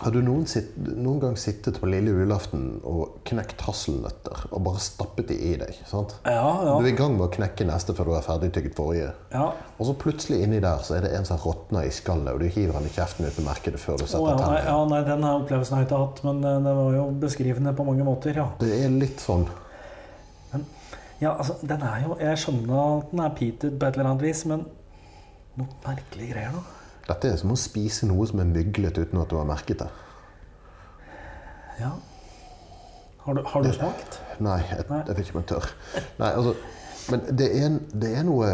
Har du noen, sitt, noen gang sittet på lille julaften og knekt hasselnøtter og bare stappet de i deg? sant? Ja, ja. Du er i gang med å knekke neste før du har ferdigtygget forrige. ja. Og så plutselig inni der så er det en som råtner i skallet, og du hiver den i kjeften uten å merke det før du setter setter ja, tennene. ja, nei, den her opplevelsen har jeg ikke hatt, men eh, det var jo beskrivende på mange måter, ja. Det er litt sånn Ja, altså, den er jo Jeg skjønner at den er peated på et eller annet vis, men noe merkelige greier, da. Dette er som å spise noe som er myglet uten at du har merket det. Ja. Har du, har du smakt? Nei, jeg, Nei. jeg vet ikke om jeg tør. Nei, altså, men det er, en, det er noe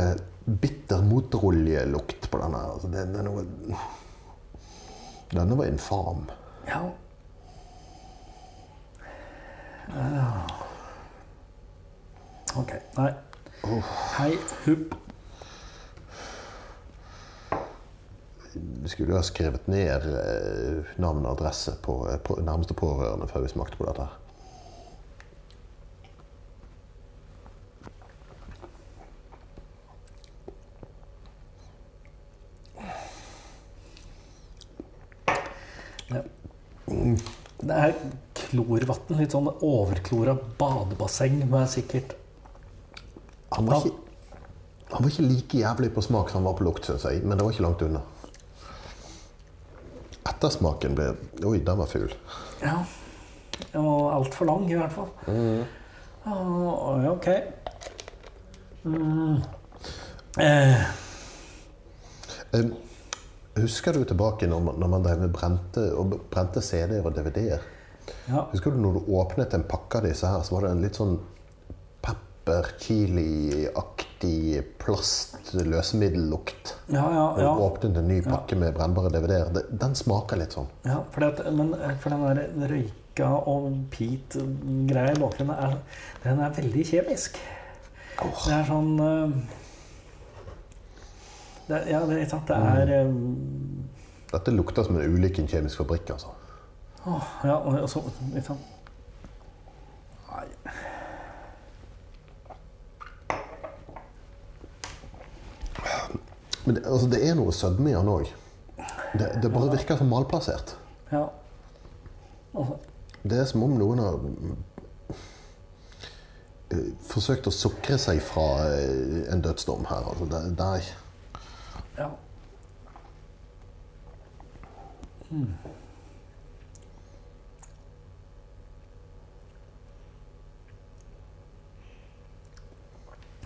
bitter motoroljelukt på denne. Altså, det, det er noe Denne var infam. Ja. Ja. Ok. Nei. Hei, hupp. Vi skulle jo ha skrevet ned eh, navn og adresse på, eh, på nærmeste pårørende før vi smakte på dette. her. Det er klorvann. Litt sånn overklora badebasseng med sikkert Han var, ikke, han var ikke like jævlig på smak som han var på lukt, syns jeg, men det var ikke langt unna. Ettersmaken ble Oi, den var ful. Ja. Var altfor lang, i hvert fall. Mm. ja, ok. Mm. Eh, Husker du tilbake når man, når man drev med brente, og brente CD-er og DVD-er? ja. Husker du når du åpnet en pakke av disse her, så var det en litt sånn pepper, chili-aktig plast-løsemiddellukt? Ja, ja, ja. du åpnet en ny pakke med brennbare DVD-er. Den smaker litt sånn. ja for, det, men eh, for den der røyka og peat-greia i bakgrunnen, er, den er veldig kjemisk. Det er sånn eh, det, Ja, det er ikke sant. Det er mm. Dette lukter som en ulykke i en kjemisk fabrikk, altså. Oh, Ja, og så Ikke sant. Nei. Men det, altså, det er noe sødme i han òg. Det, det bare virker som malplassert. Ja. Altså, Det er som om noen har eh, forsøkt å sukre seg fra eh, en dødsdom her. Altså, det, er ja. Hmm.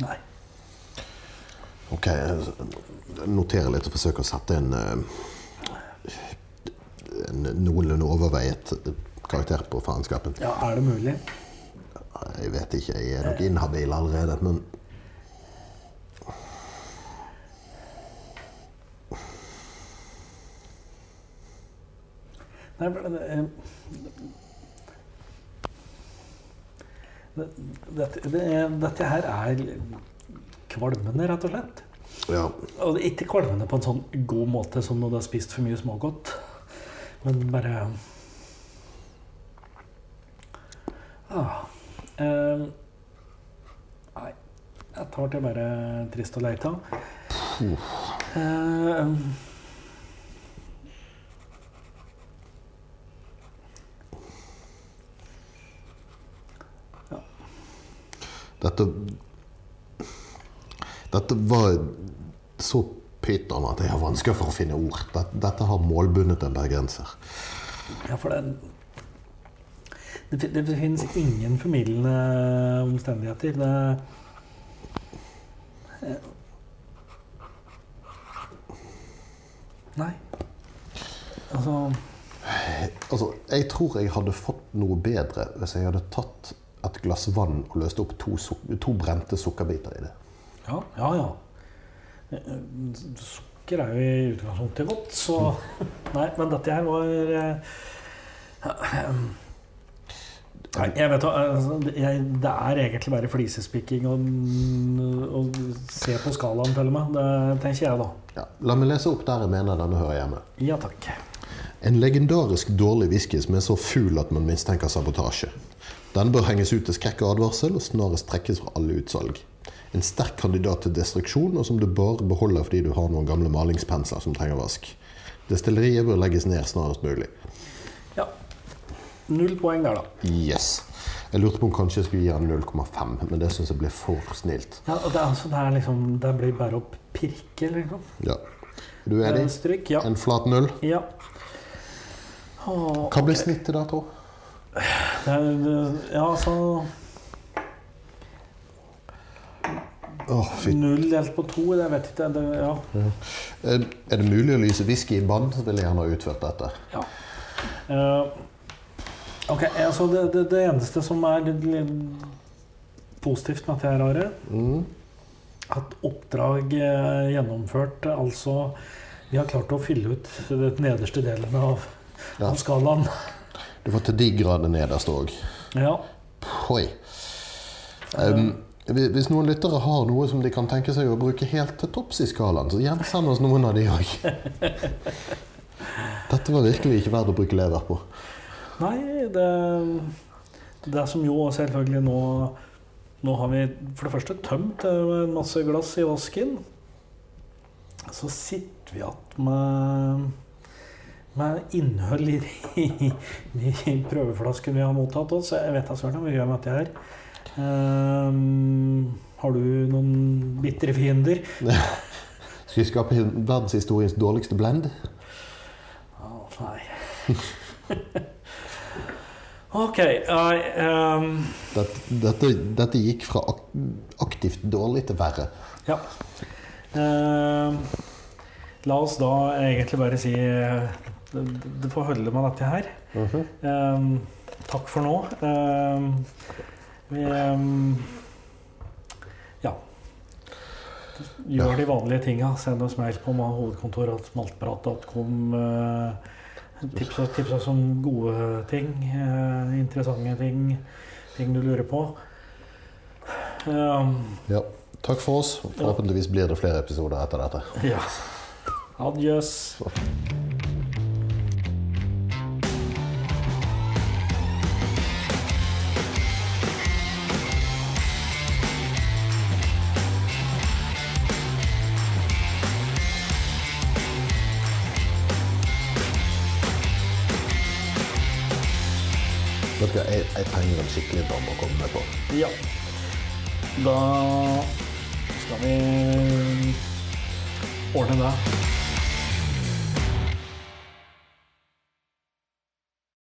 Nei. Ok, jeg noterer litt og forsøker å sette en, eh, en noenlunde overveiet karakter på faenskapen. Ja, er det mulig? Jeg vet ikke, jeg er nok inhabil allerede, men Nei, eh, det, dette, det, dette her er kvalmende, rett og slett. Ja. Og ikke kvalmende på en sånn god måte som når du har spist for mye smågodt. Men bare ah, eh, Nei. Jeg tar til bare trist og leita. Eh, Dette Dette var så pyton at jeg har vansker for å finne ord. Dette, dette har målbundet en bergenser. ja, for det det, det finnes ingen formidlende omstendigheter. Det Nei. Altså Altså, jeg tror jeg hadde fått noe bedre hvis jeg hadde tatt et glass vann og løst opp to, to brente sukkerbiter i det. Ja, ja. ja. Sukker er jo i utgangspunktet godt, så Nei, men dette her var eh, Nei, jeg vet ikke altså, jeg, Det er egentlig bare flisespikking og, og se på skalaen, til og med. Det tenker jeg, da. Ja, la meg lese opp der jeg mener denne hører hjemme. Ja takk. En legendarisk dårlig whisky som er så ful at man mistenker sabotasje. Den bør henges ut til skrekk og advarsel og snarest trekkes fra alle utsalg. En sterk kandidat til destruksjon, og som du bare beholder fordi du har noen gamle malingspensler som trenger vask. Destilleriet bør legges ned snarest mulig. Ja. Null poeng der, da. Yes. Jeg lurte på om kanskje jeg skulle gi han 0,5, men det syns jeg ble for snilt. Ja, og det, altså, det, liksom, det blir bare å pirke, liksom. Ja. Du Er enig? Stryk, ja. En flat null? ja. Åh, Hva blir okay. snittet da, tro? Ja, altså Fy. Null delt på to, det vet ikke. Det, ja. Er det mulig å lyse whisky i bånd, så vil jeg gjerne ha utført dette. ja. Uh, ok, altså det, det, det eneste som er litt, litt positivt med dette her, Are, Mm. at oppdrag eh, gjennomført, altså Vi har klart å fylle ut den nederste delen av, Ja. av skalaen. Du får til de grader nederst òg. Ja. Poi. Um, hvis noen lyttere har noe som de kan tenke seg å bruke helt til topps i skalaen, så gjerne send oss noen av de òg. [laughs] Dette var virkelig ikke verdt å bruke lever på. Nei, det, det som jo selvfølgelig nå Nå har vi for det første tømt en masse glass i vasken. Så sitter vi igjen med, med innhold i de, prøveflaskene vi har mottatt oss. Jeg vet da søren hva vi gjør med dette her. Ehm, har du noen bitre fiender? [laughs] Skal vi skape verdenshistoriens dårligste blend? Å, nei. [laughs] OK. I, um... Dette, dette, dette gikk fra aktivt dårlig til verre. Ja. Eh, la oss da egentlig bare si eh, det, det får holde med dette her. Eh, takk for nå. Eh, vi eh, Ja. Gjør de vanlige tinga. Send oss mail på hovedkontoret smaltprat.com tips, tips oss om gode ting, eh, interessante ting, ting du lurer på. Um, Ja. Takk for oss. Forhåpentligvis blir det flere episoder etter dette. Ja. Adjøs. Trenger en skikkelig dom å komme på. Ja. Da skal vi ordne det.